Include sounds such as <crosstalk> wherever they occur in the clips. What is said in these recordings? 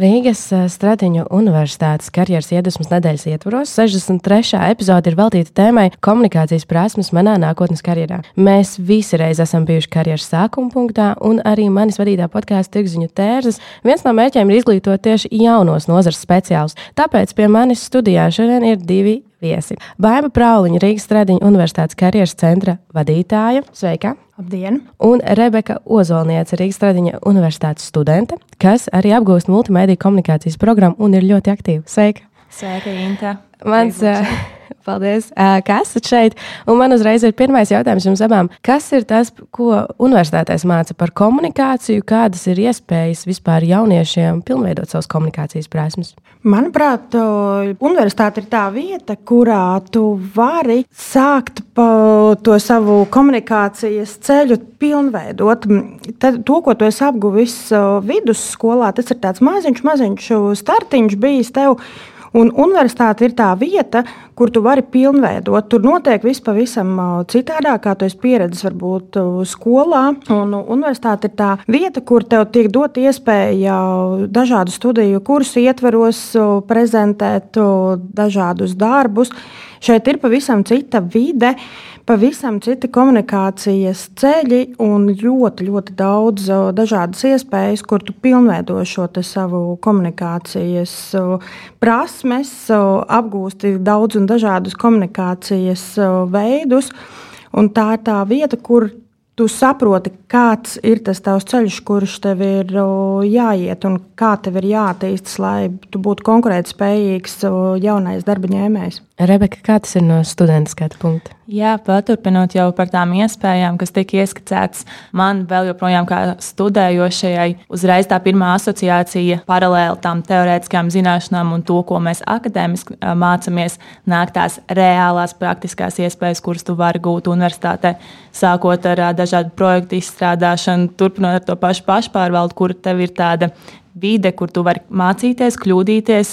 Rīgas eh, Stradiņu Universitātes karjeras iedvesmas nedēļas ietvaros 63. epizode ir veltīta tēmai komunikācijas prasmes manā nākotnes karjerā. Mēs visi reiz esam bijuši karjeras sākuma punktā, un arī manis vadītā podkāstu Tirziņu tērzes. Viens no mērķiem ir izglītot tieši jaunos nozares speciālistus. Tāpēc pie manis studijā šodien ir divi viesi. Baiva Prauliņa, Rīgas Stradiņu Universitātes karjeras centra vadītāja. Sveika! Labdien! Un Rebeka Ozolniece, Rīgas Stradiņa Universitātes studente, kas arī apgūst multimediju komunikācijas programmu un ir ļoti aktīva. Sveika! Sveika, Inta! Mans, uh, paldies, ka esat šeit. Un man uzreiz ir pirmais jautājums jums abām. Kas ir tas, ko universitātēs māca par komunikāciju? Kādas ir iespējas vispār jauniešiem pilnveidot savas komunikācijas prasmes? Manuprāt, universitāte ir tā vieta, kurā tu vari sākt to savu komunikācijas ceļu pilnveidot. Tad, to, ko tu esi apguvis vidusskolā, tas ir tāds maziņš, maziņš startiņš bijis tev. Un universitāte ir tā vieta, kur tu vari pilnveidot. Tur notiek viss pavisam citādāk, kā tu esi pieredzējis varbūt skolā. Un universitāte ir tā vieta, kur tev tiek dot iespēja dažādu studiju kursu ietveros prezentēt dažādus darbus. Šeit ir pavisam cita vide pavisam citi komunikācijas ceļi un ļoti, ļoti daudz dažādas iespējas, kur tu pilnveido šo savu komunikācijas prasmes, apgūsti daudz un dažādus komunikācijas veidus. Un tā ir tā vieta, kur tu saproti, kāds ir tas tavs ceļš, kurš tev ir jāiet un kā tev ir jāattīstās, lai tu būtu konkurētspējīgs jaunais darba ņēmējs. Rebeka, kā tas ir no studenta skatu punkta? Jā, paturpinot jau par tām iespējām, kas tika ieskicētas, man vēl joprojām kā studējošajai, uzreiz tā pirmā asociācija paralēli tam teorētiskām zināšanām un to, ko mēs akadēmiski mācāmies, nāk tās reālās praktiskās iespējas, kuras tu vari gūt universitātē, sākot ar dažādu projektu izstrādāšanu, turpinot ar to pašu pašpārvaldu, kur tev ir tāda vide, kur tu vari mācīties, kļūdīties,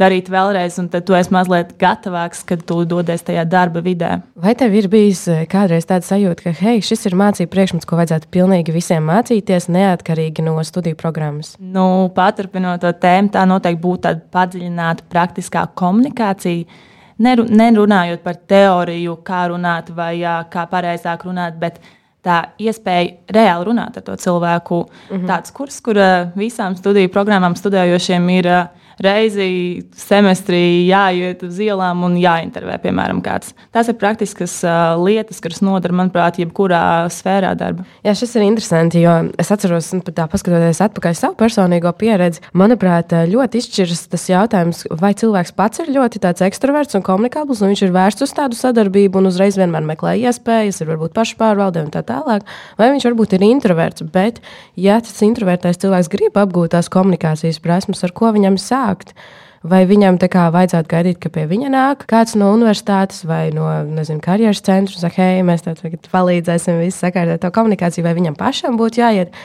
darīt vēlreiz, un tad tu esi mazliet gatavāks, kad tu dodies tajā darba vidē. Vai tev ir bijis kādreiz tāds sajūta, ka hei, šis ir mācību priekšmets, ko vajadzētu pilnīgi visiem mācīties, neatkarīgi no studiju programmas? Nu, paturpinot to tēmu, tā noteikti būtu tāda padziļināta praktiskā komunikācija. Nerunājot par teoriju, kā runāt vai kā pareizāk runāt, bet tā iespēja reāli runāt ar to cilvēku. Mm -hmm. Tāds kurs, kur visām studiju programmām studējošiem ir reizi semestrī jāiet uz ielām un jāintervē, piemēram, kāds. Tās ir praktiskas uh, lietas, kas nodara, manuprāt, jebkurā sfērā darba. Jā, šis ir interesanti, jo es atceros, nu, tā paskatoties atpakaļ savu personīgo pieredzi, manuprāt, ļoti izšķiras tas jautājums, vai cilvēks pats ir ļoti ekstraverts un komunikabls, un viņš ir vērsts uz tādu sadarbību un uzreiz vienmēr meklē iespējas, ir varbūt pašpārvalde un tā tālāk, vai viņš varbūt ir introverts. Bet, ja tas introvertais cilvēks grib apgūt tās komunikācijas prasmes, ar ko viņam sāk, nākt. Vai viņam tā kā vajadzētu gaidīt, ka pie viņa nāk kāds no universitātes vai no nezinu, karjeras centra un saka, hei, mēs tev palīdzēsim, visu sakārtot to komunikāciju, vai viņam pašam būtu jāiet.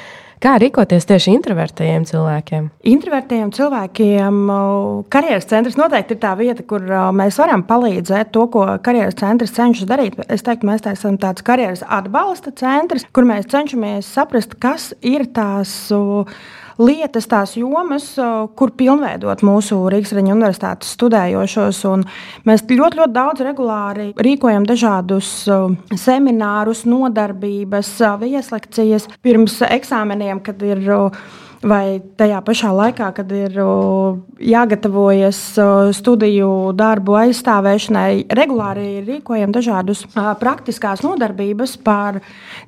Kā rīkoties tieši introvertējiem cilvēkiem? Introvertējiem cilvēkiem karjeras centrs noteikti ir tā vieta, kur mēs varam palīdzēt to, ko karjeras centrs cenšas darīt. Es teiktu, mēs esam tāds karjeras atbalsta centrs, kur mēs cenšamies saprast, kas ir tās. Uh, lietas, tās jomas, kur pilnveidot mūsu Rīgas Reņģa universitātes studējošos. Un mēs ļoti, ļoti daudz regulāri rīkojam dažādus seminārus, nodarbības, vieslekcijas pirms eksāmeniem, kad ir vai tajā pašā laikā, kad ir jāgatavojas studiju darbu aizstāvēšanai, regulāri rīkojam dažādus praktiskās nodarbības par,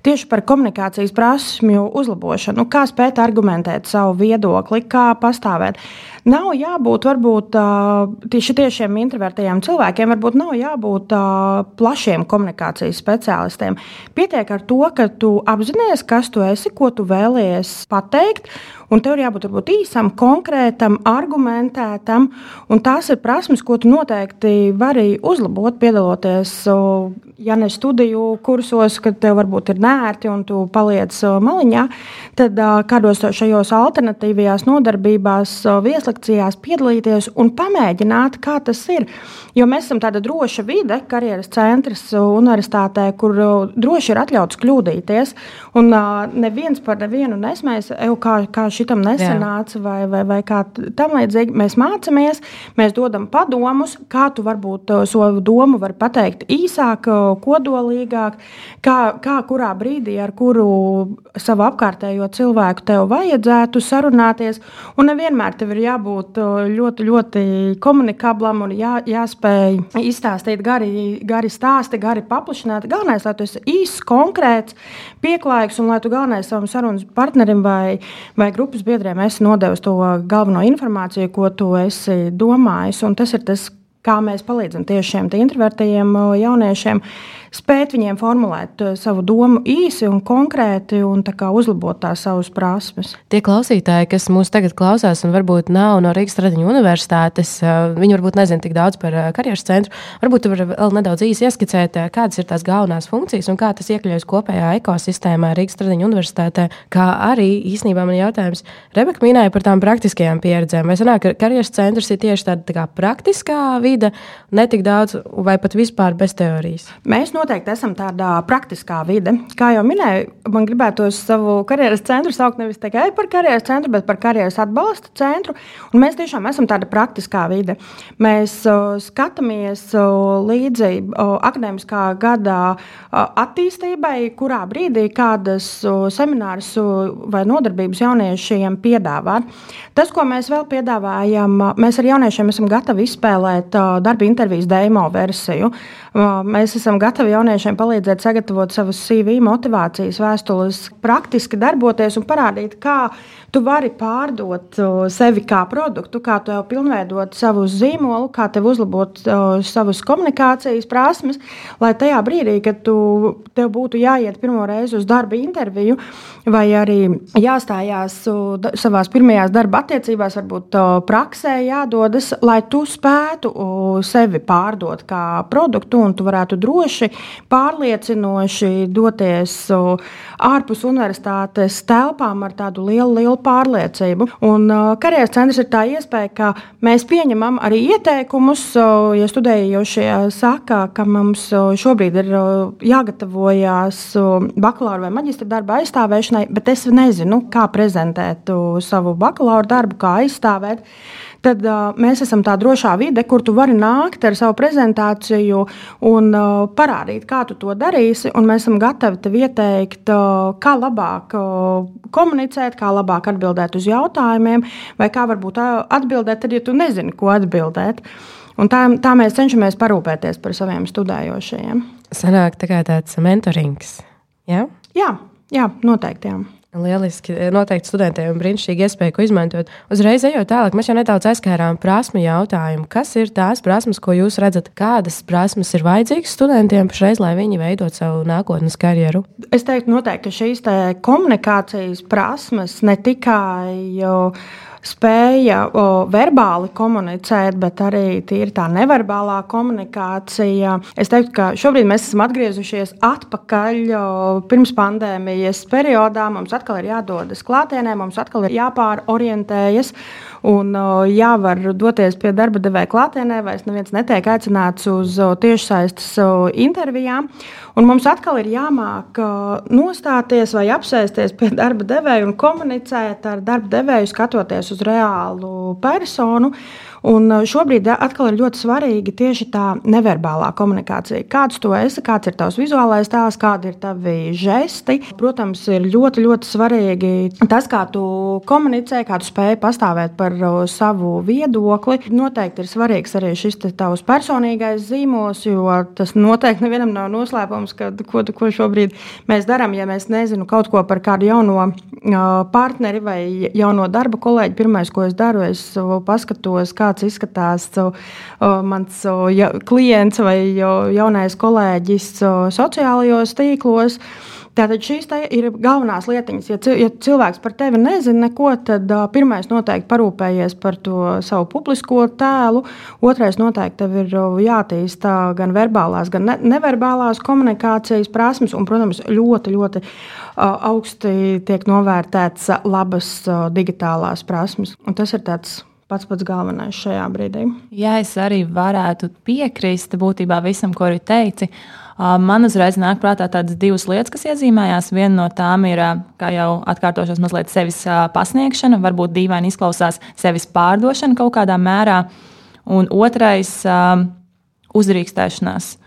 tieši par komunikācijas prasmju uzlabošanu, kā spēt argumentēt savu viedokli, kā pastāvēt. Nav jābūt varbūt tieši tiešiem introvertiem cilvēkiem, varbūt nav jābūt plašiem komunikācijas speciālistiem. Pietiek ar to, ka tu apzinājies, kas tu esi, ko tu vēlies pateikt. Un tev ir jābūt varbūt, īsam, konkrētam, argumentētam. Tās ir prasmes, ko tu noteikti vari uzlabot, piedaloties ja ne studiju kursos, kad tev varbūt ir nērti un tu paliec maliņā, tad kādos šajos alternatīvajās nodarbībās, vieslekcijās piedalīties un pamēģināt, kā tas ir. Jo mēs esam tāda droša vide, karjeras centrs universitātē, kur droši ir atļauts kļūdīties. Un neviens par nevienu nesmēs, kā, kā šitam nesanāca, vai, vai, vai kā tam līdzīgi. Mēs mācāmies, mēs dodam padomus, kā tu varbūt savu domu vari pateikt īsāk, kodolīgāk, kā, kā kurā brīdī ar kuru savu apkārtējo cilvēku tev vajadzētu sarunāties. Un nevienmēr tev ir jābūt ļoti, ļoti komunikablam un jā, jāspēj izstāstīt gari, gari stāsti, gari paplašināt. Galvenais, lai tu esi īsts, konkrēts, pieklājīgs un lai tu galvenais savam sarunas partnerim vai, vai grupas biedriem esi nodevis to galveno informāciju, ko tu esi domājis. Un tas ir tas, kā mēs palīdzam tieši šiem introvertajiem jauniešiem spēt viņiem formulēt eh, savu domu īsi un konkrēti un uzlabot tās savas prasmes. Tie klausītāji, kas mūs tagad klausās un varbūt nav no Rīgas Tradiņu universitātes, eh, viņi varbūt nezina tik daudz par eh, karjeras centru. Varbūt tu vari vēl nedaudz īsi ieskicēt, kādas ir tās galvenās funkcijas un kā tas iekļaujas kopējā ekosistēmā Rīgas Tradiņu universitātē. Kā arī īsnībā man jautājums, Rebeka minēja par tām praktiskajām pieredzēm. Vai sanāk, ka karjeras centrs ir tieši tāda tā kā praktiskā vide, ne tik daudz vai pat vispār bez teorijas? Mēs noteikti esam tādā praktiskā vide. Kā jau minēju, man gribētos savu karjeras centru saukt nevis tikai par karjeras centru, bet par karjeras atbalsta centru. Un mēs tiešām esam tāda praktiskā vide. Mēs uh, skatāmies uh, līdzi uh, akadēmiskā gada attīstībai, kurā brīdī kādas seminārus vai nodarbības jauniešiem piedāvāt. Tas, ko mēs vēl piedāvājam, mēs ar jauniešiem esam gatavi izspēlēt darba intervijas demo versiju. Mēs esam gatavi jauniešiem palīdzēt sagatavot savus CV, motivācijas vēstules, praktiski darboties un parādīt, kā tu vari pārdot sevi kā produktu, kā tev pilnveidot savu zīmolu, kā tev uzlabot savas komunikācijas prasmes, lai tajā brīdī, kad tu, tev būtu jāiet pirmo reizi uz darba interviju, vai arī jāstājās savā pirmajās darba attiecībās, varbūt praksē jādodas, lai tu spētu sevi pārdot kā produktu un tu varētu droši, pārliecinoši doties ārpus universitātes telpām ar tādu lielu, lielu pārliecību. Un uh, karjeras centrs ir tā iespēja, ka mēs pieņemam arī ieteikumus. Uh, ja studējošie saka, ka mums uh, šobrīd ir uh, jāgatavojas uh, bakalaura vai maģistra darba aizstāvēšanai, bet es nezinu, kā prezentēt uh, savu bakalaura darbu, kā aizstāvēt tad uh, mēs esam tā drošā vide, kur tu vari nākt ar savu prezentāciju un uh, parādīt, kā tu to darīsi. Mēs esam gatavi tev ieteikt, uh, kā labāk uh, komunicēt, kā labāk atbildēt uz jautājumiem, vai kā varbūt atbildēt, tad, ja tu nezini, ko atbildēt. Un tā, tā mēs cenšamies parūpēties par saviem studējošajiem. Sanāk tā kā tāds mentorings. Ja? Jā, jā, noteikti. Jā. Lieliski. Noteikti studentiem brīnišķīgi iespēja, ko izmantot. Uzreiz ejot tālāk, mēs jau nedaudz aizskārām prasmu jautājumu. Kas ir tās prasmes, ko jūs redzat? Kādas prasmes ir vajadzīgas studentiem pašreiz, lai viņi veidot savu nākotnes karjeru? Es teiktu, noteikti, šīs komunikācijas prasmes ne tikai. Jau, spēja o, verbāli komunicēt, bet arī tīri tā neverbālā komunikācija. Es teiktu, ka šobrīd mēs esam atgriezušies atpakaļ o, pirms pandēmijas periodā. Mums atkal ir jādodas klātienē, mums atkal ir jāpārorientējas un jāvar doties pie darba devēja klātienē, vai neviens netiek aicināts uz tiešsaistes intervijām. Un mums atkal ir jāmāk nostāties vai apsēsties pie darba devēja un komunicēt ar darba devēju, skatoties uz reālu personu. Un šobrīd atkal ir ļoti svarīga tieši tā neverbālā komunikācija. Kāds tu esi, kāds ir tavs vizuālais tēls, kādi ir tavi žesti. Protams, ir ļoti, ļoti svarīgi tas, kā tu komunicē, kā tu spēj pastāvēt par savu viedokli. Noteikti ir svarīgs arī šis tavs personīgais zīmols, jo tas noteikti nevienam nav noslēpums, ka, ko, ko šobrīd mēs darām. Ja mēs nezinām kaut ko par kādu jauno partneri vai jauno darba kolēģi, pirmais, ko es daru, es paskatos, kāds izskatās mans klients vai jaunais kolēģis sociālajos tīklos. Tātad šīs ir galvenās lietiņas. Ja, ja cilvēks par tevi nezina neko, tad uh, pirmais noteikti parūpējies par to savu publisko tēlu. Otrais noteikti tev ir jātīsta gan verbālās, gan ne neverbālās komunikācijas prasmes. Un, protams, ļoti, ļoti uh, augsti tiek novērtētas labas uh, digitālās prasmes. Un tas ir tāds pats pats galvenais šajā brīdī. Jā, es arī varētu piekrist būtībā visam, ko arī teici. Man uzreiz nāk prātā tādas divas lietas, kas iezīmējās. Viena no tām ir, kā jau atkārtošos, mazliet sevis pasniegšana, varbūt dīvaini izklausās sevis pārdošana kaut kādā mērā. Un otrais - uzrīkstēšanās.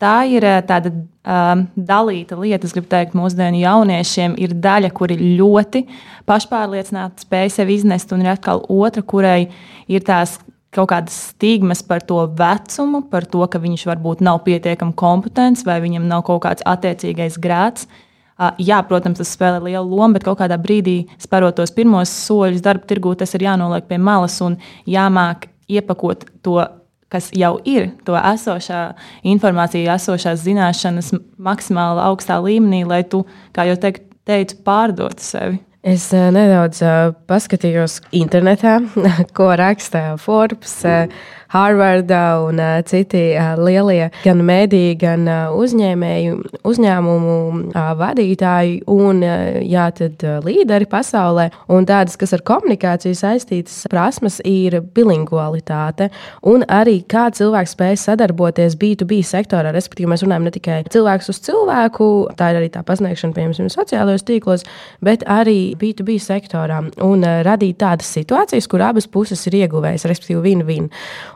Tā ir tāda um, dalīta lieta, es gribu teikt, mūsdienu jauniešiem ir daļa, kuri ļoti pašpārliecināti spēj sevi iznest, un ir atkal otra, kurai ir tās kaut kādas stigmas par to vecumu, par to, ka viņš varbūt nav pietiekami kompetents vai viņam nav kaut kāds attiecīgais grāts. Jā, protams, tas spēlē lielu lomu, bet kaut kādā brīdī, spērot tos pirmos soļus darba tirgū, tas ir jānoliek pie malas un jāmāk iepakot to, kas jau ir, to esošā informācija, esošās zināšanas maksimāli augstā līmenī, lai tu, kā jau teicu, pārdotu sevi. Es uh, nedaudz uh, paskatījos internetā, <laughs> ko raksta Forbes. Uh, Harvarda un uh, citi uh, lielie gan mēdīji, gan uh, uzņēmēju, uzņēmumu uh, vadītāji un uh, jā, tad, uh, līderi pasaulē. Un tādas, kas ar komunikāciju saistītas prasmes, ir bilingualitāte un arī kā cilvēks spēj sadarboties B2B sektorā. Respektīvi, mēs runājam ne tikai cilvēks uz cilvēku, tā ir arī tā pasniegšana, piemēram, sociālajos tīklos, bet arī B2B sektorā un uh, radīt tādas situācijas, kur abas puses ir ieguvējas, respektīvi, win-win.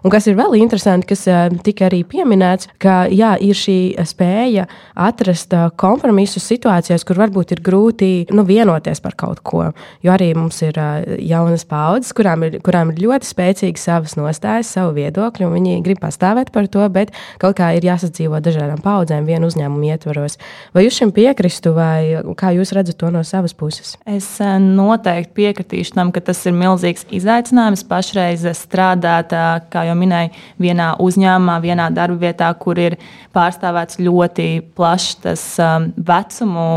Un kas ir vēl interesanti, kas uh, tika arī pieminēts, ka jā, ir šī spēja atrast uh, kompromisus situācijās, kur varbūt ir grūti nu, vienoties par kaut ko. Jo arī mums ir uh, jaunas paudzes, kurām ir, kurām ir ļoti spēcīgas savas nostājas, savu viedokļu, un viņi grib pastāvēt par to, bet kaut kā ir jāsadzīvo dažādām paudzēm vienu uzņēmumu ietvaros. Vai jūs šim piekristu, vai kā jūs redzat to no savas puses? Es noteikti piekritīšu tam, ka tas ir milzīgs izaicinājums pašreiz strādāt, kā jau jau minēju, vienā uzņēmumā, vienā darba vietā, kur ir pārstāvēts ļoti plašs tas um, vecumu,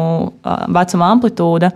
uh, vecuma amplitūda.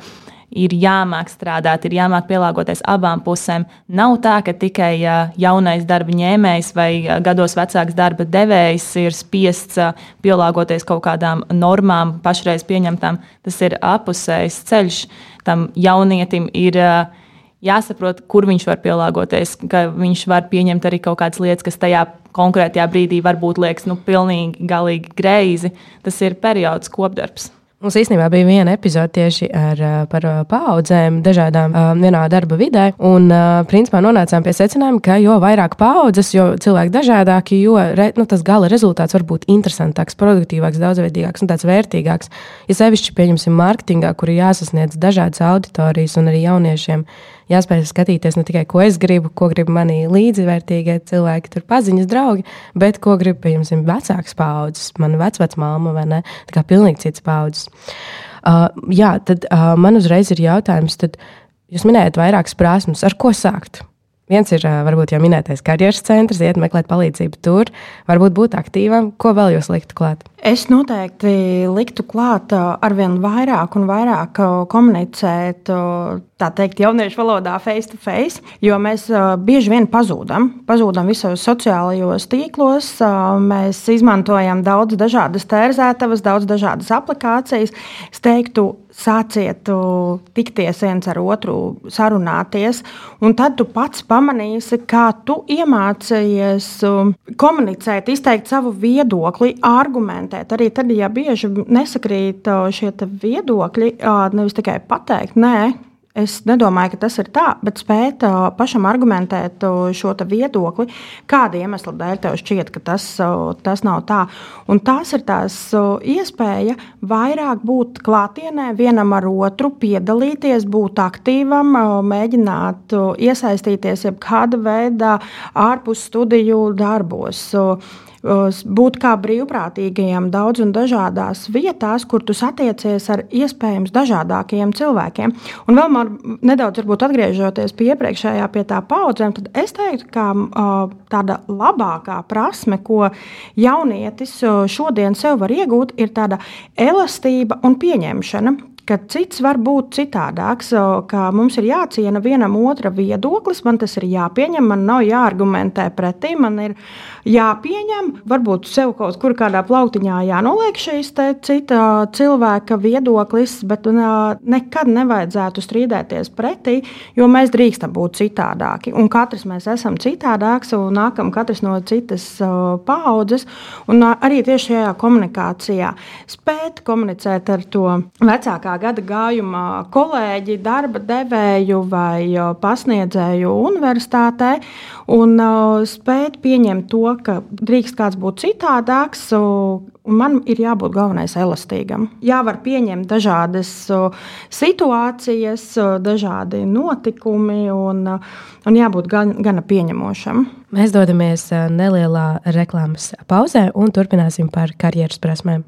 Ir jāmāk strādāt, ir jāmāk pielāgoties abām pusēm. Nav tā, ka tikai uh, jaunais darba ņēmējs vai uh, gados vecāks darba devējs ir spiests pielāgoties kaut kādām normām, pašreiz pieņemtām. Tas ir apusējs ceļš. Tam jaunietim ir uh, jāsaprot, kur viņš var pielāgoties, ka viņš var pieņemt arī kaut kādas lietas, kas tajā konkrētajā brīdī varbūt liekas nu, pilnīgi galīgi greizi. Tas ir periods, kopdarbs. Mums īstenībā bija viena epizode tieši ar, par paudzēm, dažādām vienā darba vidē. Un, principā, nonācām pie secinājuma, ka jo vairāk paudzes, jo cilvēki dažādāki, jo re, nu, tas gala rezultāts var būt interesantāks, produktīvāks, daudzveidīgāks un tāds vērtīgāks. Ja sevišķi, pieņemsim, mārketingā, kur ir jāsasniedz dažādas auditorijas un arī jauniešiem jāspēj skatīties ne tikai, ko es gribu, ko grib mani līdzvērtīgie cilvēki, tur paziņas draugi, bet ko grib, piemēram, vecāks paudzes, mana vecmāma vai ne? Tā kā pilnīgi cits paudzes. Uh, jā, tad uh, man uzreiz ir jautājums, tad jūs minējat vairākas prasmes, ar ko sākt? Viens ir varbūt jau minētais karjeras centrs, iet meklēt palīdzību tur, varbūt būt aktīvam. Ko vēl jūs liktu klāt? Es noteikti liktu klāt arvien vairāk un vairāk komunicēt, tā teikt, jauniešu valodā face to face, jo mēs bieži vien pazūdam. Pazūdam visos sociālajos tīklos, mēs izmantojam daudz dažādas tērzētavas, daudz dažādas aplikācijas. Es teiktu, sāciet tikties viens ar otru, sarunāties, un tad tu pats pamanīsi, kā tu iemācījies komunicēt, izteikt savu viedokli, argumentēt. Arī tad, ja bieži nesakrīt šie viedokļi, nevis tikai pateikt, nē, Es nedomāju, ka tas ir tā, bet spēt uh, pašam argumentēt uh, šo viedokli, kāda iemesla dēļ tev šķiet, ka tas, uh, tas nav tā. Un tas ir tās iespēja vairāk būt klātienē, vienam ar otru, piedalīties, būt aktīvam, mēģināt iesaistīties jebkāda veida ārpus studiju darbos būt kā brīvprātīgajiem daudz un dažādās vietās, kur tu satiecies ar iespējams dažādākajiem cilvēkiem. Un vēl man nedaudz atgriežoties pie iepriekšējā, pie tā paudzēm, tad es teiktu, ka tāda labākā prasme, ko jaunietis šodien sev var iegūt, ir tāda elastība un pieņemšana ka cits var būt citādāks, ka mums ir jāciena vienam otra viedoklis, man tas ir jāpieņem, man nav jāargumentē pretī, man ir jāpieņem, varbūt sev kaut kur kādā plauktiņā jānoliek šīs cita cilvēka viedoklis, bet nekad nevajadzētu strīdēties pretī, jo mēs drīkstam būt citādāki. Un katrs mēs esam citādāks un nākam katrs no citas paudzes. Un arī tieši šajā komunikācijā spēt komunicēt ar to vecākā gada gājuma kolēģi, darba devēju vai pasniedzēju universitātē un spēt pieņemt to, ka drīkst kāds būt citādāks. Man ir jābūt galvenais elastīgam. Jā, var pieņemt dažādas situācijas, dažādi notikumi, un, un jābūt gan, gana pieņemošam. Mēs dodamies nelielā reklāmas pauzē un turpināsim par karjeras prasmēm.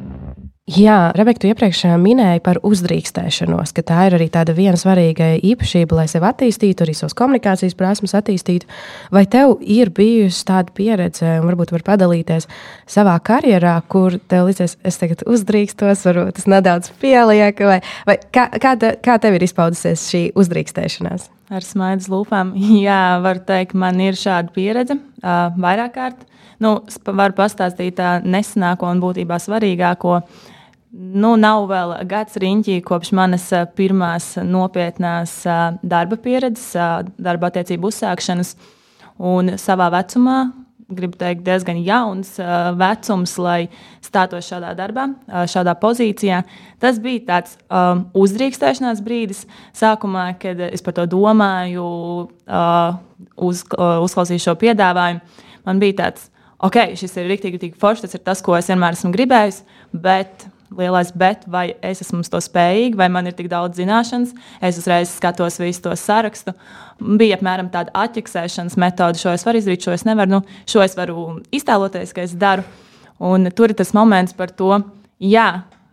Jā, Rebeka, tu iepriekš minēji par uzdrīkstēšanos, ka tā ir arī tāda viena svarīga īpašība, lai sevi attīstītu, arī savas komunikācijas prasmes attīstītu. Vai tev ir bijusi tāda pieredze, un varbūt var padalīties savā karjerā, kur tev liekas, es tagad uzdrīkstos, varbūt tas nedaudz pieliek, vai, vai kā, kā, te, kā tev ir izpaudusies šī uzdrīkstēšanās? Ar smaidas lūpām. <laughs> Jā, var teikt, man ir šāda pieredze uh, vairāk kārt. Nu, varu pastāstīt tā nesenāko un būtībā svarīgāko. Uh, Nu, nav vēl gads riņķī kopš manas pirmās nopietnās darba pieredzes, darba attiecību uzsākšanas. Un savā vecumā, gribu teikt, diezgan jauns vecums, lai stātos šādā darbā, šādā pozīcijā. Tas bija tāds um, uzdrīkstēšanās brīdis sākumā, kad es par to domāju, uh, uz, uh, uzklausīju šo piedāvājumu. Man bija tāds, ok, šis ir rīktīgi, rīktīgi foršs, tas ir tas, ko es vienmēr esmu gribējis, bet lielais bet, vai es esmu to spējīga, vai man ir tik daudz zināšanas. Es uzreiz skatos visu to sarakstu. Bija apmēram tāda atķeksēšanas metode, šo es varu izdarīt, šo es nevaru. Nu, šo es varu iztēloties, ka es daru. Un tur ir tas moments par to, jā,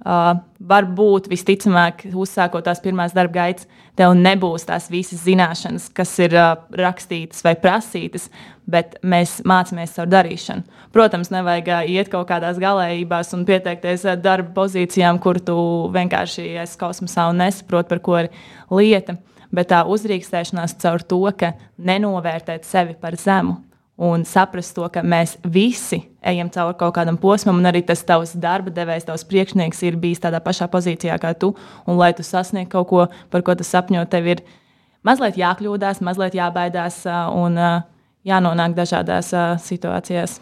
Uh, varbūt visticamāk, uzsākot tās pirmās darba gaitas, tev nebūs tās visas zināšanas, kas ir uh, rakstītas vai prasītas, bet mēs mācāmies caur darīšanu. Protams, nevajag uh, iet kaut kādās galējībās un pieteikties uh, darba pozīcijām, kur tu vienkārši esi kosmosā un nesaproti, par ko ir lieta. Bet tā uzrīkstēšanās caur to, ka nenovērtēt sevi par zemu, un saprast to, ka mēs visi ejam cauri kaut kādam posmam, un arī tas tavs darba devējs, tavs priekšnieks ir bijis tādā pašā pozīcijā kā tu. Un, lai tu sasniegtu kaut ko, par ko tu sapņo, tev ir mazliet jākļūdās, mazliet jābaidās un jānonāk dažādās situācijās.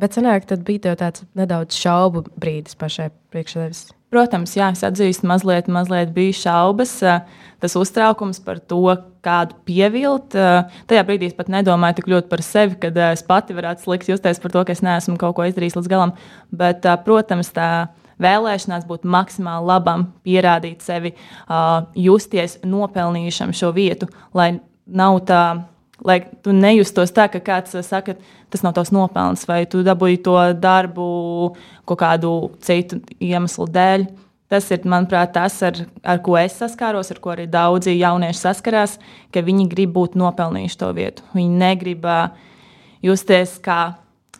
Bet sanāk, tad bija tāds nedaudz šaubu brīdis pašai priekšsēdētājai. Protams, jā, es atzīstu, mazliet, mazliet bija šaubas. Tas uztraukums par to, kādu pievilt. Tajā brīdī es pat nedomāju tik ļoti par sevi, kad es pati varētu slikti justies par to, ka es neesmu kaut ko izdarījis līdz galam. Bet, protams, tā vēlēšanās būt maksimāli labam, pierādīt sevi, justies nopelnījušam šo vietu, lai nav tā lai tu nejustos tā, ka kāds saka, tas nav tavs nopelns, vai tu dabūji to darbu kaut kādu citu iemeslu dēļ. Tas ir, manuprāt, tas, ar, ar ko es saskāros, ar ko arī daudzi jaunieši saskarās, ka viņi grib būt nopelnījuši to vietu. Viņi negrib justies kā,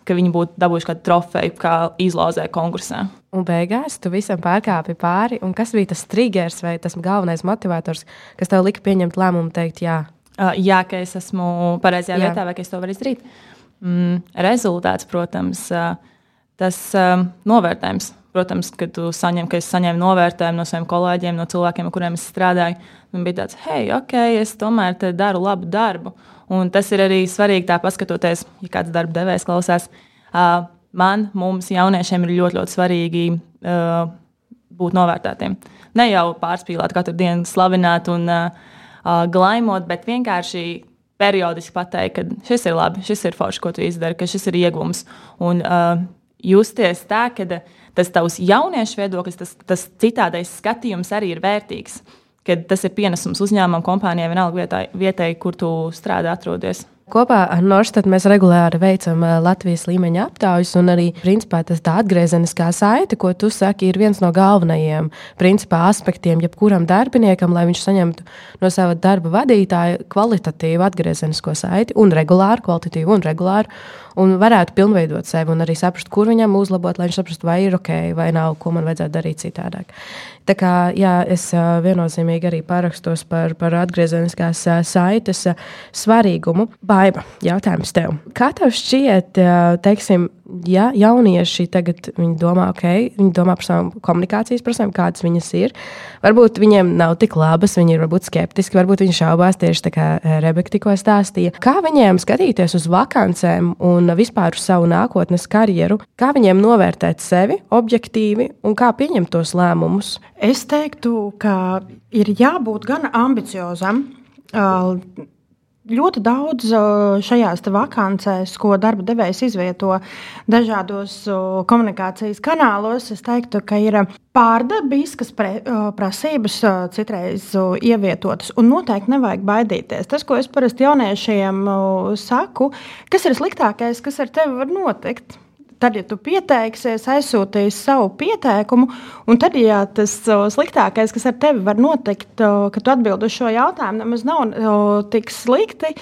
ka viņi būtu dabūjuši kādu trofeju, kā izlozē konkursā. Un beigās tu visam pārkāpi pāri. Un kas bija tas triggers vai tas galvenais motivators, kas tev lika pieņemt lēmumu, teikt, jā, Uh, jā, ka es esmu pareizajā jā. vietā, vai ka es to varu izdarīt. Mm, rezultāts, protams, tas novērtējums. Protams, kad tu saņem, ka es saņēmu novērtējumu no saviem kolēģiem, no cilvēkiem, ar kuriem es strādāju, man bija tāds, hei, ok, es tomēr daru labu darbu. Un tas ir arī svarīgi, tā paskatoties, ja kāds darba devējs klausās. Man, mums, jauniešiem, ir ļoti, ļoti svarīgi būt novērtētiem. Ne jau pārspīlēt, katru dienu slavināt un uh, glaimot, bet vienkārši periodiski pateikt, ka šis ir labi, šis ir forši, ko tu izdari, ka šis ir iegūms. Un uh, justies tā, ka tas tavs jauniešu viedoklis, tas, tas citādais skatījums arī ir vērtīgs. Kad tas ir pienesums uzņēmumam, kompānijai, vienalga vietai, vietai, kur tu strādā, atrodies. Kopā ar Norstad mēs regulāri veicam Latvijas līmeņa aptaujas, un arī principā, tas tā atgriezeniskā saite, ko tu saki, ir viens no galvenajiem principā, aspektiem jebkuram darbiniekam, lai viņš saņemtu no sava darba vadītāja kvalitatīvu atgriezenisko saiti, un regulāru, kvalitatīvu un regulāru, un varētu pilnveidot sevi un arī saprast, kur viņam uzlabot, lai viņš saprastu, vai ir ok, vai nav, ko man vajadzētu darīt citādāk. Tā kā jā, es viennozīmīgi arī parakstos par, par atgriezeniskās saites svarīgumu. Baiba, jautājums tev. Kā tev šķiet, teiksim, ja jaunieši tagad domā, ok, viņi domā par savām komunikācijas prasībām, kādas viņas ir. Varbūt viņiem nav tik labas, viņi ir varbūt skeptiski, varbūt viņi šaubās tieši tā kā Rebeka tikko stāstīja. Kā viņiem skatīties uz vakancēm un vispār uz savu nākotnes karjeru, kā viņiem novērtēt sevi objektīvi un kā pieņemt tos lēmumus? Es teiktu, ka ir jābūt gan ambiciozam. Uh, ļoti daudz šajās vakancēs, ko darba devējs izvieto dažādos komunikācijas kanālos, es teiktu, ka ir pārdabiskas prasības citreiz ievietotas. Un noteikti nevajag baidīties. Tas, ko es parasti jauniešiem saku, kas ir sliktākais, kas ar tevi var notikt tad, ja tu pieteiksies, aizsūtīsi savu pieteikumu, un tad, ja tas sliktākais, kas ar tevi var notikt, kad tu atbild uz šo jautājumu, nemaz nav tik slikti,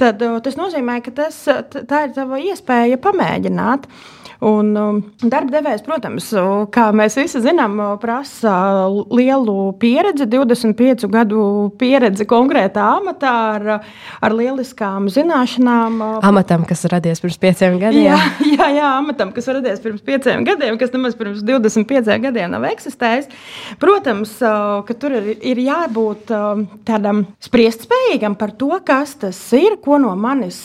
tad tas nozīmē, ka tas, tā ir tava iespēja pamēģināt. Un, um, darba devējs, protams, kā mēs visi zinām, prasa lielu pieredzi, 25 gadu pieredzi konkrētā amatā, ar, ar lieliskām zināšanām. Amatam, kas radies pirms pieciem gadiem. Jā, <laughs> jā, jā amatam, kas radies pirms pieciem gadiem, kas nemaz pirms 25 gadiem nav eksistējis. Protams, ka tur ir, ir jābūt tādam spriestspējīgam par to, kas tas ir, ko no manis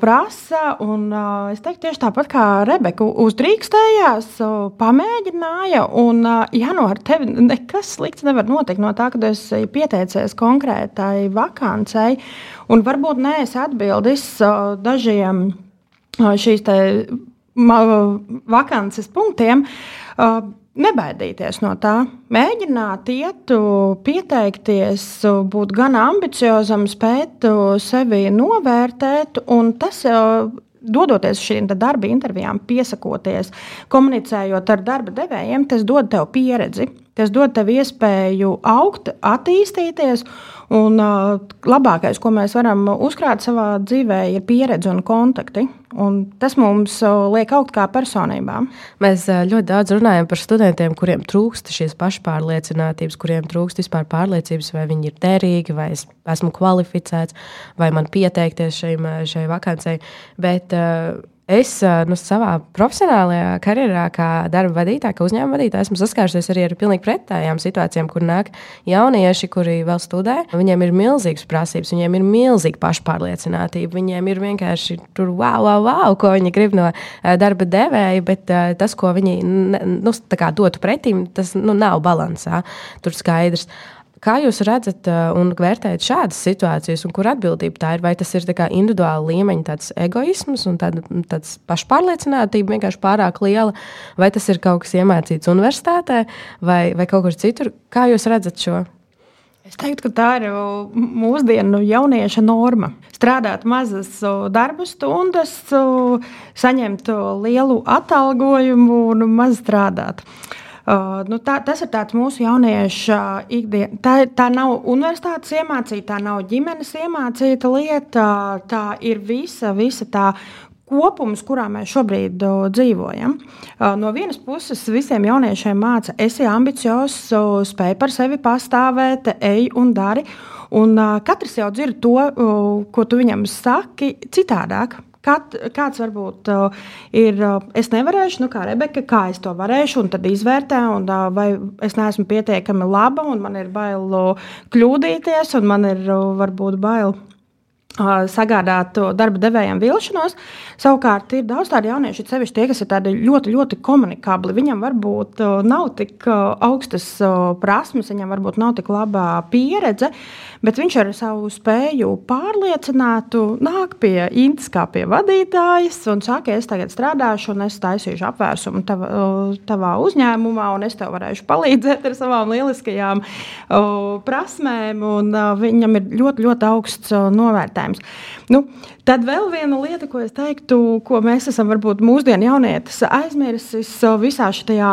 prasa. Un, es teiktu tieši tāpat kā Rebeka uzdrīkstējās, pamēģināja. Un, ja no nu ar tevi nekas slikts nevar notikt no tā, ka esi pieteicies konkrētai vakancei, un varbūt neesi atbildis dažiem šīs vakances punktiem. Nebaidīties no tā, mēģināt, iet, pieteikties, būt gan ambiciozam, spēt sevi novērtēt. Tas dodoties uz šīm darba intervijām, piesakoties, komunicējot ar darba devējiem, tas dod tev pieredzi. Tas dod tev iespēju augt, attīstīties. Un, uh, labākais, ko mēs varam uzkrāt savā dzīvē, ir pieredze un kontakti. Un tas mums uh, liek augt kā personībām. Mēs uh, ļoti daudz runājam par studentiem, kuriem trūkst šīs pašpārliecinātības, kuriem trūkst vispār pārliecības, vai viņi ir derīgi, vai es esmu kvalificēts, vai man pieteikties šai, šai vakancei. Bet, uh, Es nu, savā profesionālajā karjerā, kā darba vadītāja, kā uzņēmuma vadītāja, esmu saskārusies arī ar pilnīgi pretējām situācijām, kur nāk jaunieši, kuri vēl studē. Viņiem ir milzīgas prasības, viņiem ir milzīga pašpārliecinātība, viņiem ir vienkārši tur wow, wow, wow ko viņi grib no darba devēja, bet tas, ko viņi nu, dotu pretim, tas nu, nav balansā. Tur skaidrs. Kā jūs redzat uh, un vērtējat šādas situācijas, un kur atbildība tā ir? Vai tas ir individuāla līmeņa egoisms un tāda, tāds pašpārliecinātība vienkārši pārāk liela, vai tas ir kaut kas iemācīts universitātē vai, vai kaut kur citur? Kā jūs redzat šo? Es teiktu, ka tā ir mūsdienu jaunieša norma. Strādāt mazas darba stundas, saņemt lielu atalgojumu un maz strādāt. Uh, Uh, nu, tā, tas ir mūsu jauniešu ikdiena. Tā, tā nav universitātes iemācīta, tā nav ģimenes iemācīta lieta. Tā ir visa, visa tā kopums, kurā mēs šobrīd o, dzīvojam. O, no vienas puses, visiem jauniešiem māca, esi ambiciozs, spēj par sevi pastāvēt, ej un dari. Un, katrs jau dzird to, uh, ko tu viņam saki, citādāk Kat, kāds varbūt uh, ir, uh, es nevarēšu, nu, kā Rebeka, kā es to varēšu, un tad izvērtē, un uh, vai es neesmu pietiekami laba, un man ir bail uh, kļūdīties, un man ir uh, varbūt bail sagādāt darba devējiem vilšanos. Savukārt, ir daudz tādu jauniešu, sevišķi tie, kas ir ļoti, ļoti komunikabli. Viņam varbūt nav tik augstas prasmes, viņam varbūt nav tik laba pieredze, bet viņš ar savu spēju pārliecinātu nāk pie Intas kā pie vadītājas un saka, es tagad strādāšu, un es taisīšu apvērsumu tavā, tavā uzņēmumā, un es tev varēšu palīdzēt ar savām lieliskajām prasmēm. Viņam ir ļoti, ļoti augsts novērtējums. Nu, tad vēl viena lieta, ko es teiktu, ko mēs esam varbūt mūsdienu jaunietis aizmirsis visā šajā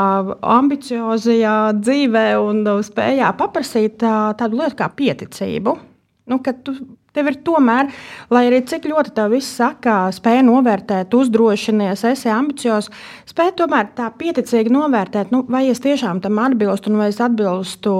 ambiciozajā dzīvē un spējā paprasīt tādu lietu kā pieticību. Nu, tu Tev ir tomēr, lai arī cik ļoti tev viss saka, spēj novērtēt, uzdrošinies, esi ambiciozs, spēj tomēr tā pieticīgi novērtēt, nu, vai es tiešām tam atbilstu, un vai es atbilstu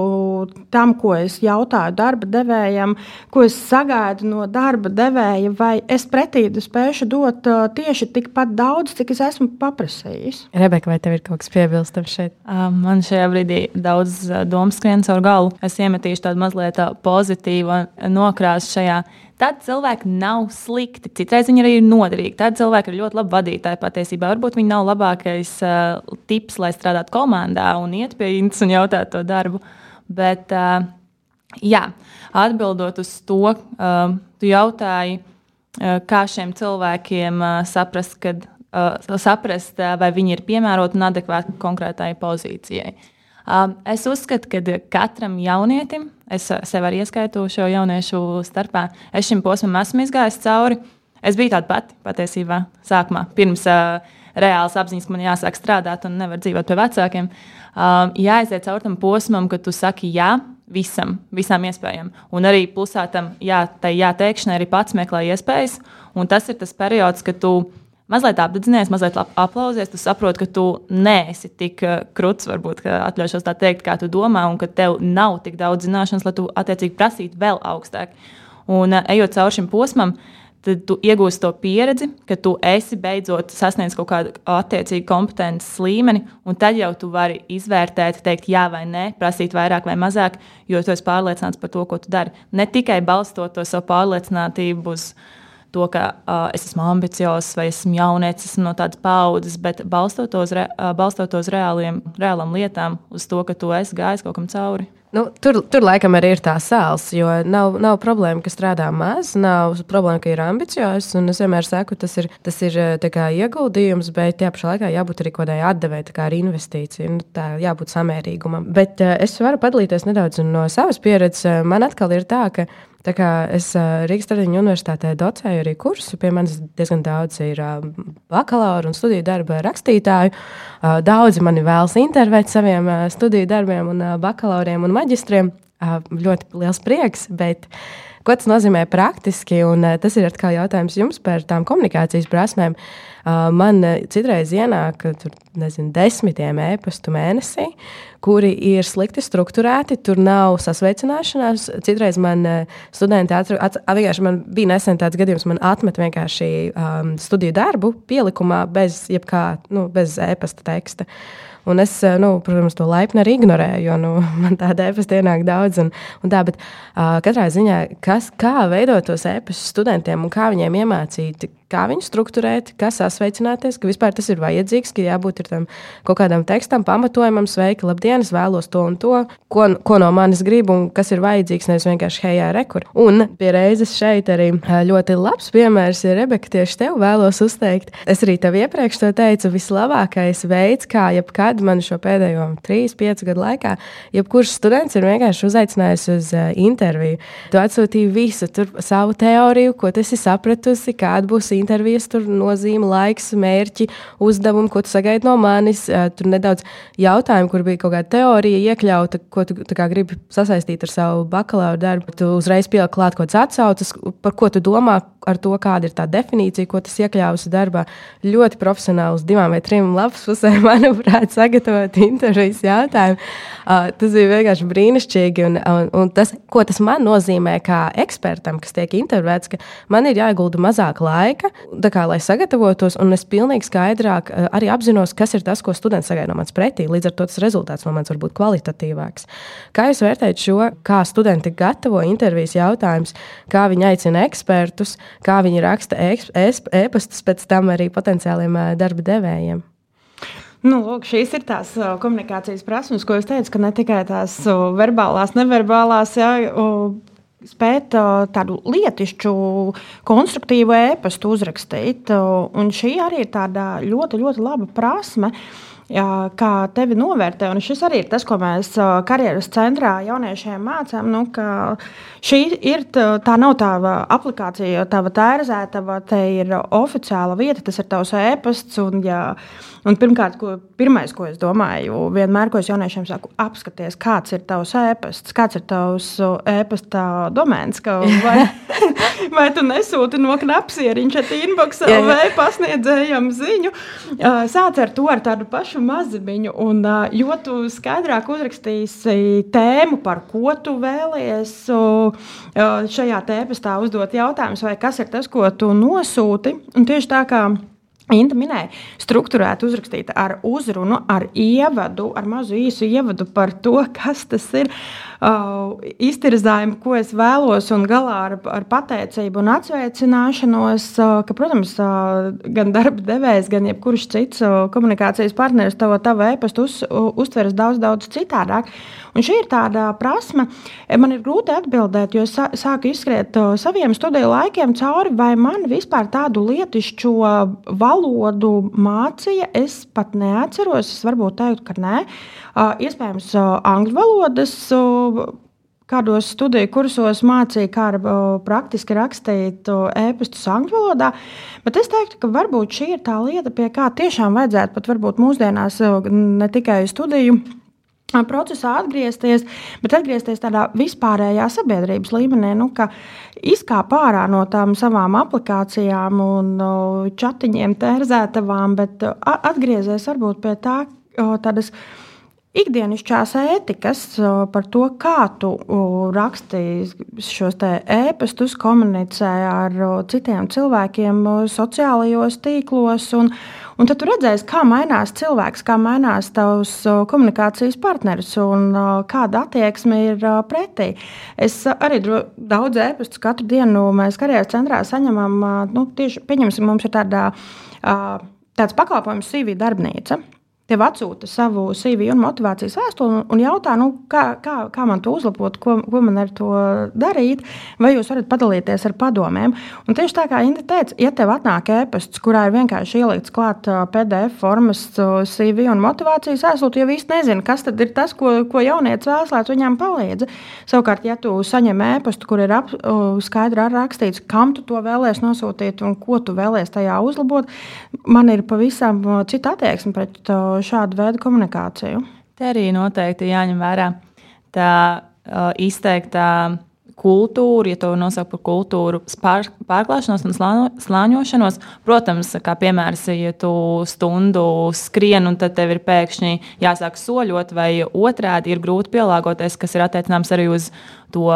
tam, ko es jautāju darba devējam, ko es sagaidu no darba devēja, vai es pretī spēšu dot uh, tieši tikpat daudz, cik es esmu paprasījis. Rebeka, vai tev ir kaut kas piebilstams šeit? Man šajā brīdī daudz domas skrien caur galvu. Es iemetīšu tādu mazliet pozitīvu nokrāsu šajā Tad cilvēki nav slikti. Citreiz viņi arī ir noderīgi. Tad cilvēki ir ļoti labi vadītāji. Patiesībā varbūt viņi nav labākais uh, tips, lai strādātu komandā un iet pie intas un jautāt to darbu. Bet, uh, jā, atbildot uz to, uh, tu jautāji, uh, kā šiem cilvēkiem uh, saprast, kad, uh, saprast uh, vai viņi ir piemēroti un adekvāti konkrētai pozīcijai. Uh, es uzskatu, ka katram jaunietim Es sev arī ieskaitu šo jauniešu starpā. Es šim posmam esmu izgājis cauri. Es biju tāda pati patiesībā sākumā, pirms uh, reāls apziņas, ka man jāsāk strādāt un nevar dzīvot pie vecākiem. Uh, jāaiziet cauri tam posmam, kad tu saki jā visam, visām iespējām. Un arī plusā tam jā, tai jāteikšanai arī pats meklē iespējas. Un tas ir tas periods, kad tu mazliet apdedzinies, mazliet aplausies, tu saproti, ka tu neesi tik uh, krūts, varbūt atļaušos tā teikt, kā tu domā, un ka tev nav tik daudz zināšanas, lai tu attiecīgi prasītu vēl augstāk. Un uh, ejot cauri šim posmam, tad tu iegūsi to pieredzi, ka tu esi beidzot sasniedzis kaut kādu attiecīgu kompetences līmeni, un tad jau tu vari izvērtēt, teikt, jā vai nē, prasīt vairāk vai mazāk, jo tu esi pārliecināts par to, ko tu dari. Ne tikai balstot to savu pārliecinātību uz to, ka uh, es esmu ambiciozs vai esmu jaunietis, esmu no tādas paudzes, bet balstot uz, re, uz reāliem, reālām lietām, uz to, ka tu esi gājis kaut kam cauri. Nu, tur, tur laikam arī ir tā sāls, jo nav, nav problēma, ka strādā maz, nav problēma, ka ir ambiciozs. Es vienmēr saku, tas ir, tas ir ieguldījums, bet tajā pašā laikā jābūt arī kaut kādai atdevēji, kā arī investīcija. Nu, tā jābūt samērīgumam. Bet uh, es varu padalīties nedaudz no savas pieredzes. Man atkal ir tā, ka Tā kā es Rīgas Tradiņu universitātē docēju arī kursu, pie manis diezgan daudz ir bakalaura un studiju darba rakstītāju. Daudzi mani vēlas intervēt saviem studiju darbiem un bakalauriem un maģistriem. Ļoti liels prieks, bet ko tas nozīmē praktiski? Un tas ir atkal jautājums jums par tām komunikācijas prasmēm. Man citreiz ienāk tur, nezinu, desmitiem e-pastu mēnesī kuri ir slikti strukturēti, tur nav sasveicināšanās. Citreiz man studenti atrast, vienkārši man bija nesen tāds gadījums, man atmet vienkārši um, studiju darbu pielikumā bez jebkā, nu, bez e-pasta teksta. Un es, nu, protams, to laipni arī ignorēju, jo nu, <laughs> man tāda e-pasta ienāk daudz. Un, un tā, bet, uh, katrā ziņā, kas, kā veidot tos e-pastus studentiem un kā viņiem iemācīt, kā viņu struktūrēt, kā sasveicināties, ka vispār tas ir vajadzīgs, ka jābūt tam kaut kādam tekstam, pamatojumam, sveiki, labdien, es vēlos to un to, ko, ko no manis grib un kas ir vajadzīgs, nevis vienkārši hejā rekur. Un pie reizes šeit arī ļoti labs piemērs, ja Rebeka tieši tev vēlos uzteikt. Es arī tev iepriekš to teicu, vislabākais veids, kā jebkad man šo pēdējo 3-5 gadu laikā, jebkurš students ir vienkārši uzaicinājis uz interviju. Tu atsūtīji visu, tur savu teoriju, ko tu esi sapratusi, kāda būs intervijas nozīme, laiks, mērķi, uzdevumi, ko tu sagaidi no manis. Tur nedaudz jautājumu, kur bija kaut kāda teorija iekļauta, ko tu gribi sasaistīt ar savu bakalaura darbu. Tu uzreiz pieliki klāt kaut kādas atsauces, par ko tu domā, ar to, kāda ir tā definīcija, ko tas iekļāvusi darbā. Ļoti profesionāls, divām vai trim lapas pusēm, <laughs> manuprāt, sagatavot intervijas jautājumu. Uh, tas bija vienkārši brīnišķīgi. Un, un, un tas, ko tas man nozīmē kā ekspertam, kas tiek intervētas, ka man ir jāiegulda mazāk laika, kā, lai sagatavotos, un es pilnīgi skaidrāk uh, arī apzinos, kas ir tas, ko students sagaida no manis pretī. Līdz ar to tas rezultāts no manis var būt kvalitatīvāks. Kā jūs vērtējat šo, kā studenti gatavo intervijas jautājumus, kā viņi aicina ekspertus, kā viņi raksta e-pastus pēc tam arī potenciāliem darba devējiem. Nu, lūk, šīs ir tās uh, komunikācijas prasības, ko es teicu, ka ne tikai tās verbālās, neverbālās, jā, spēt tādu lietišķu, konstruktīvu e-pastu uzrakstīt. Un šī arī ir tāda ļoti, ļoti laba prasme. Uh, kā tevi novērtē. Un šis arī ir tas, ko mēs karjeras centrā jauniešiem mācām. Nu, šī ir tā nav tā aplikācija, tā tērzētava, te ir oficiāla vieta, tas ir tavs e-pasts. Un, ja, un pirmkārt, ko, pirmais, ko es domāju, vienmēr, ko es jauniešiem saku, apskaties, kāds ir tavs e-pasts, kāds ir tavs e-pasta domēns. Vai, <laughs> vai tu nesūti no knapsieriņš, at inbox vai pasniedzējam ziņu? Sāc ar to ar tādu pašu mazumiņu. Un, jo tu skaidrāk uzrakstīsi tēmu, par ko tu vēlies šajā tēpastā uzdot jautājumus, vai kas ir tas, ko tu nosūti. Un tieši tā kā Inta minēja, struktūrēt, uzrakstīt ar uzrunu, ar ievadu, ar mazu īsu ievadu par to, kas tas ir. Uh, iztirzājumu, ko es vēlos, un galā ar, ar pateicību un atsveicināšanos, uh, ka, protams, uh, gan darba devējs, gan jebkurš cits uh, komunikācijas partneris to tavu e-pastu uz, uh, uztveras daudz, daudz citādāk. Un šī ir tāda prasme, man ir grūti atbildēt, jo es sāku izskriet uh, saviem studiju laikiem cauri, vai man vispār tādu lietišķo valodu mācīja. Es pat neatceros, es varbūt teiktu, ka nē. Iespējams, angļu valodas kādos studiju kursos mācīja, kā praktiski rakstīt e-pastus angļu valodā. Bet es teiktu, ka varbūt šī ir tā lieta, pie kā tiešām vajadzētu pat varbūt mūsdienās ne tikai studiju. Procesā atgriezties, bet atgriezties tādā vispārējā sabiedrības līmenī, nu, ka izkāp ārā no tām savām aplikācijām un chatiņiem, tērzētavām, bet atgriezies varbūt pie tā, tādas ikdienišķās ētikas par to, kā tu rakstīji šos e-pastus, komunicē ar citiem cilvēkiem sociālajos tīklos. Un, un tad tu redzēsi, kā mainās cilvēks, kā mainās tavs komunikācijas partneris un kāda attieksme ir pretī. Es arī daudz e-pastus katru dienu mēs karjeras centrā saņemam. Nu, tieši, pieņemsim, mums ir tāda, tāds pakalpojums CV darbnīca tev atsūta savu CV un motivācijas vēstuli un jautā, nu, kā, kā, kā man to uzlabot, ko, ko man ar to darīt, vai jūs varat padalīties ar padomiem. Un tieši tā kā Inga teica, ja tev atnāk e-pasts, kurā ir vienkārši ielikts klāt PDF formas CV un motivācijas vēstuli, tu jau īsti nezini, kas tad ir tas, ko, ko jaunietis vēlas, lai viņam palīdz. Savukārt, ja tu saņem e-pastu, kur ir ap, skaidri rakstīts, kam tu to vēlēsies nosūtīt un ko tu vēlēsies tajā uzlabot, man ir pavisam cita attieksme pret šādu veidu komunikāciju. Te arī noteikti jāņem vērā tā uh, izteikta kultūru, ja to nosauc par kultūru, pār, pārklāšanos un slāņošanos. Protams, kā piemērs, ja tu stundu skrien un tad tev ir pēkšņi jāsāk soļot, vai otrādi ir grūti pielāgoties, kas ir attiecināms arī uz to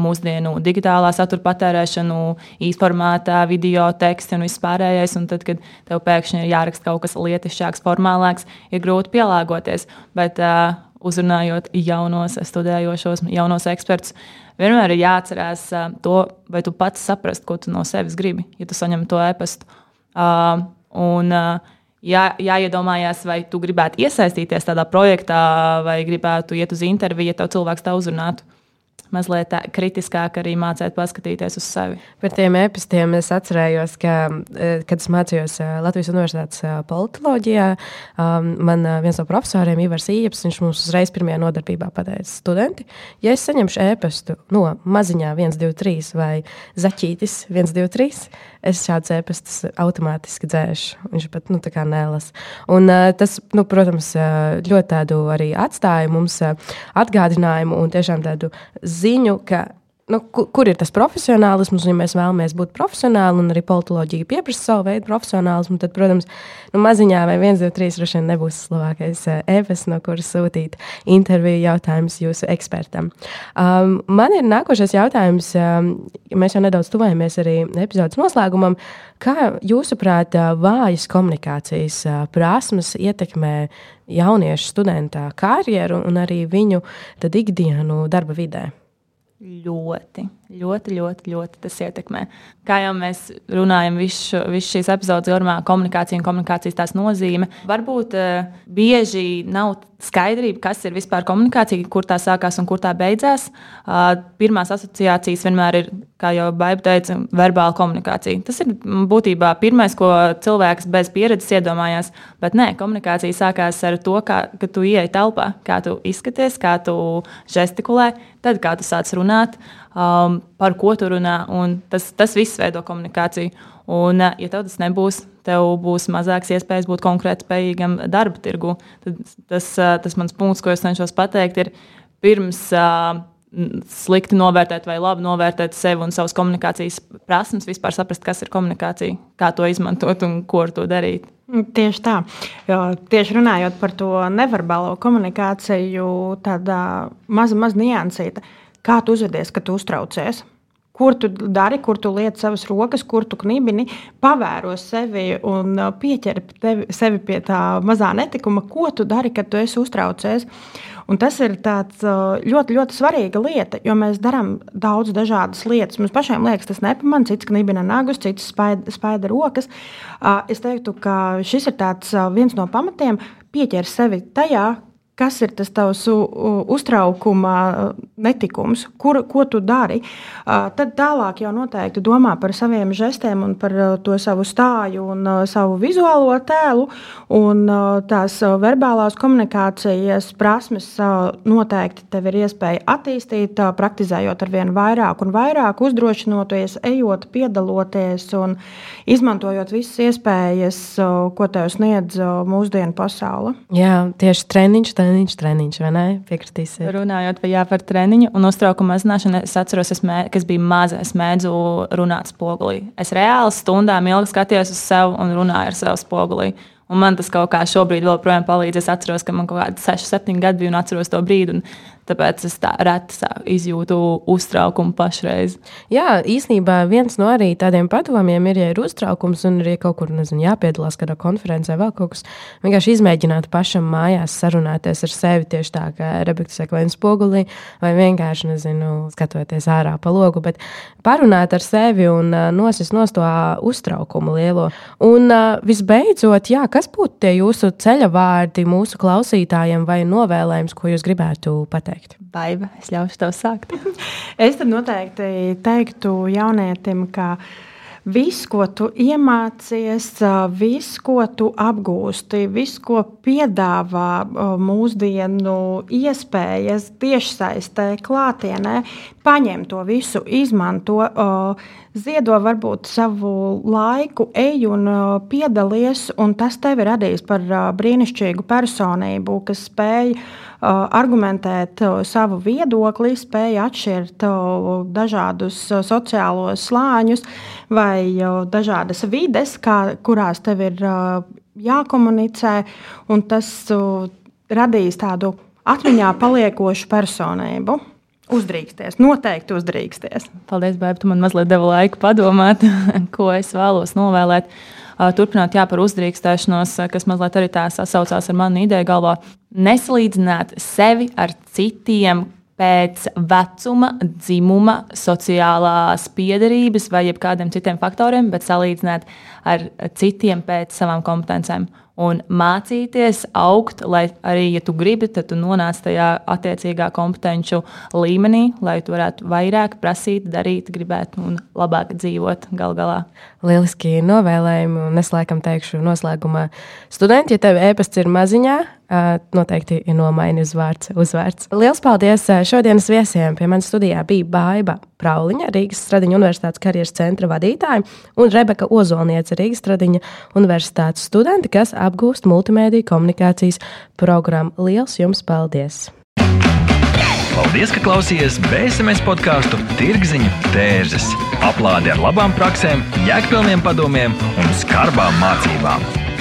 mūsdienu digitālā satura patērēšanu, īsformātā, video, teksti un viss pārējais. Un tad, kad tev pēkšņi ir jāraksta kaut kas lietišķāks, formālāks, ir grūti pielāgoties. Bet, uh, uzrunājot jaunos studējošos, jaunos ekspertus, vienmēr ir jāatcerās to, vai tu pats saprast, ko tu no sevis gribi, ja tu saņem to e-pastu. Uh, un, uh, jā, jāiedomājās, vai tu gribētu iesaistīties tādā projektā, vai gribētu iet uz interviju, ja tev cilvēks tā uzrunātu mazliet kritiskāk arī mācīt paskatīties uz sevi. Par tiem epistiem es atcerējos, ka, e, kad es mācījos e, Latvijas Universitātes politoloģijā, man viens no profesoriem, Ivars Ieps, viņš mums uzreiz pirmajā nodarbībā pateica, studenti, ja es saņemšu ēpastu no maziņā 123 vai zaķītis 123, es šādus ēpastus automātiski dzēšu. Viņš pat nu, nelasa. Un, tas, nu, protams, ļoti tādu arī atstāja mums atgādinājumu un tiešām tādu ziņu, ka nu, kur, kur ir tas profesionālisms, un ja mēs vēlamies būt profesionāli, un arī politoloģija pieprasa savu veidu profesionālismu, tad, protams, nu, maziņā vai 1, 2, 3 droši vien nebūs labākais e-pasts, no kuras sūtīt interviju jautājumus jūsu ekspertam. Um, man ir nākošais jautājums, um, mēs jau nedaudz tuvojamies arī epizodes noslēgumam. Kā jūsuprāt, vājas komunikācijas prasmes ietekmē jauniešu studenta karjeru un arī viņu ikdienu darba vidē? Ļoti, ļoti, ļoti, ļoti tas ietekmē. Kā jau mēs runājam, visu, visu šīs epizodes garumā, komunikācija un komunikācijas tās nozīme. Varbūt uh, bieži nav skaidrība, kas ir vispār komunikācija, kur tā sākās un kur tā beidzās. Uh, pirmās asociācijas vienmēr ir, kā jau Baiba teica, verbāla komunikācija. Tas ir būtībā pirmais, ko cilvēks bez pieredzes iedomājās. Bet nē, komunikācija sākās ar to, kā, ka tu ieej telpā, kā tu izskaties, kā tu žestikulē tad kā tu sāc runāt, um, par ko tu runā. Tas, tas viss veido komunikāciju. Un, uh, ja tev tas nebūs, tev būs mazāks iespējas būt konkrēti spējīgam darba tirgu. Tad tas, uh, tas mans punkts, ko es cenšos pateikt, ir pirms. Uh, slikti novērtēt vai labi novērtēt sevi un savas komunikācijas prasmes, vispār saprast, kas ir komunikācija, kā to izmantot un ko ar to darīt. Tieši tā. Jo, tieši runājot par to neverbālo komunikāciju, tāda maza, maza niansīta. Kā tu uzvedies, kad tu uztraucies? Kur tu dari, kur tu liec savas rokas, kur tu knibini, pavēro sevi un pieķer tevi, sevi pie tā mazā netikuma, ko tu dari, kad tu esi uztraucies. Un tas ir tāds, ļoti, ļoti svarīga lieta, jo mēs darām daudz dažādas lietas. Mums pašiem liekas, tas nepamana, cits knibina nagus, cits spaida, spaida rokas. Es teiktu, ka šis ir viens no pamatiem pieķert sevi tajā, kas ir tas tavs uztraukuma netikums, kur, ko tu dari. Tad tālāk jau noteikti domā par saviem žestiem un par to savu stāju un savu vizuālo tēlu. Un tās verbālās komunikācijas prasmes noteikti tev ir iespēja attīstīt, praktizējot ar vien vairāk un vairāk, uzdrošinoties, ejot, piedaloties un izmantojot visas iespējas, ko tev sniedz mūsdienu pasaule. Jā, tieši treniņš. treniņš treniņš, treniņš, vai ne? Piekritīsiet. Runājot jā, par treniņu un uztraukumu mazināšanu, es atceros, es mē, kas bija maza, es mēdzu runāt spogulī. Es reāli stundām ilgi skatījos uz sevi un runāju ar savu spogulī. Un man tas kaut kā šobrīd vēl palīdz. Es atceros, ka man kaut kādi 6, 7 gadi bija un atceros to brīdi. Tāpēc es tā reti izjūtu uztraukumu pašreiz. Jā, īsnībā viens no arī tādiem padomiem ir, ja ir uztraukums un ir kaut kur nezinu, jāpiedalās kādā konferencē, vēl kaut kas. Vienkārši izmēģināt pašam mājās sarunāties ar sevi tieši tā, kā Rebeka saka, vai nu spogulī, vai vienkārši nezinu, skatoties ārā pa logu. Bet parunāt ar sevi un uh, nosist no to uztraukumu lielo. Un uh, visbeidzot, jā, kas būtu tie jūsu ceļa vārdi mūsu klausītājiem vai novēlējums, ko jūs gribētu pateikt? Teikt? Baiba, es ļaušu tev sākt. <laughs> es tam noteikti teiktu jaunietim, ka viss, ko tu iemācies, viss, ko tu apgūsti, viss, ko piedāvā mūsdienu iespējas, tiešsaistē, klātienē, paņem to visu, izmanto, ziedo varbūt savu laiku, ej un piedalies, un tas tevi radīs par brīnišķīgu personību, kas spēj argumentēt savu viedokli, spēja atšķirt dažādus sociālos slāņus vai dažādas vides, kā, kurās tev ir jākomunicē, un tas radīs tādu atmiņā paliekošu personību. Uzdrīksties, noteikti uzdrīksties. Paldies, Bēb, tu man mazliet devi laiku padomāt, <laughs> ko es vēlos novēlēt. Uh, turpināt jā, par uzdrīkstēšanos, kas mazliet arī tā sasaucās ar manu ideju galvā. Nesalīdzināt sevi ar citiem pēc vecuma, dzimuma, sociālās piedarības vai kādiem citiem faktoriem, bet salīdzināt ar citiem pēc savām kompetencēm un mācīties, augt, lai arī, ja tu gribi, tad tu nonāc tajā attiecīgā kompetenci līmenī, lai tu varētu vairāk prasīt, darīt, gribēt un labāk dzīvot gal galā. Lieliski novēlējumi, un es laikam teikšu noslēgumā, studenti, ja tev e-pasts ir maziņā, noteikti ir nomaini uzvārds. uzvārds. Lielas paldies šodienas viesiem. Pie manas studijā bija Baiva Prauliņa, Rīgas Stradiņa Universitātes karjeras centra vadītāja, un Rebeka Ozolniece, Rīgas Stradiņa Universitātes studenti, kas apgūst multimediju komunikācijas programmu. Lielas jums paldies! Paldies, ka klausījāties BSMS podkāstu Tirziņu tērzes. Aplādi ar labām praktiskām, jēgpilniem padomiem un skarbām mācībām.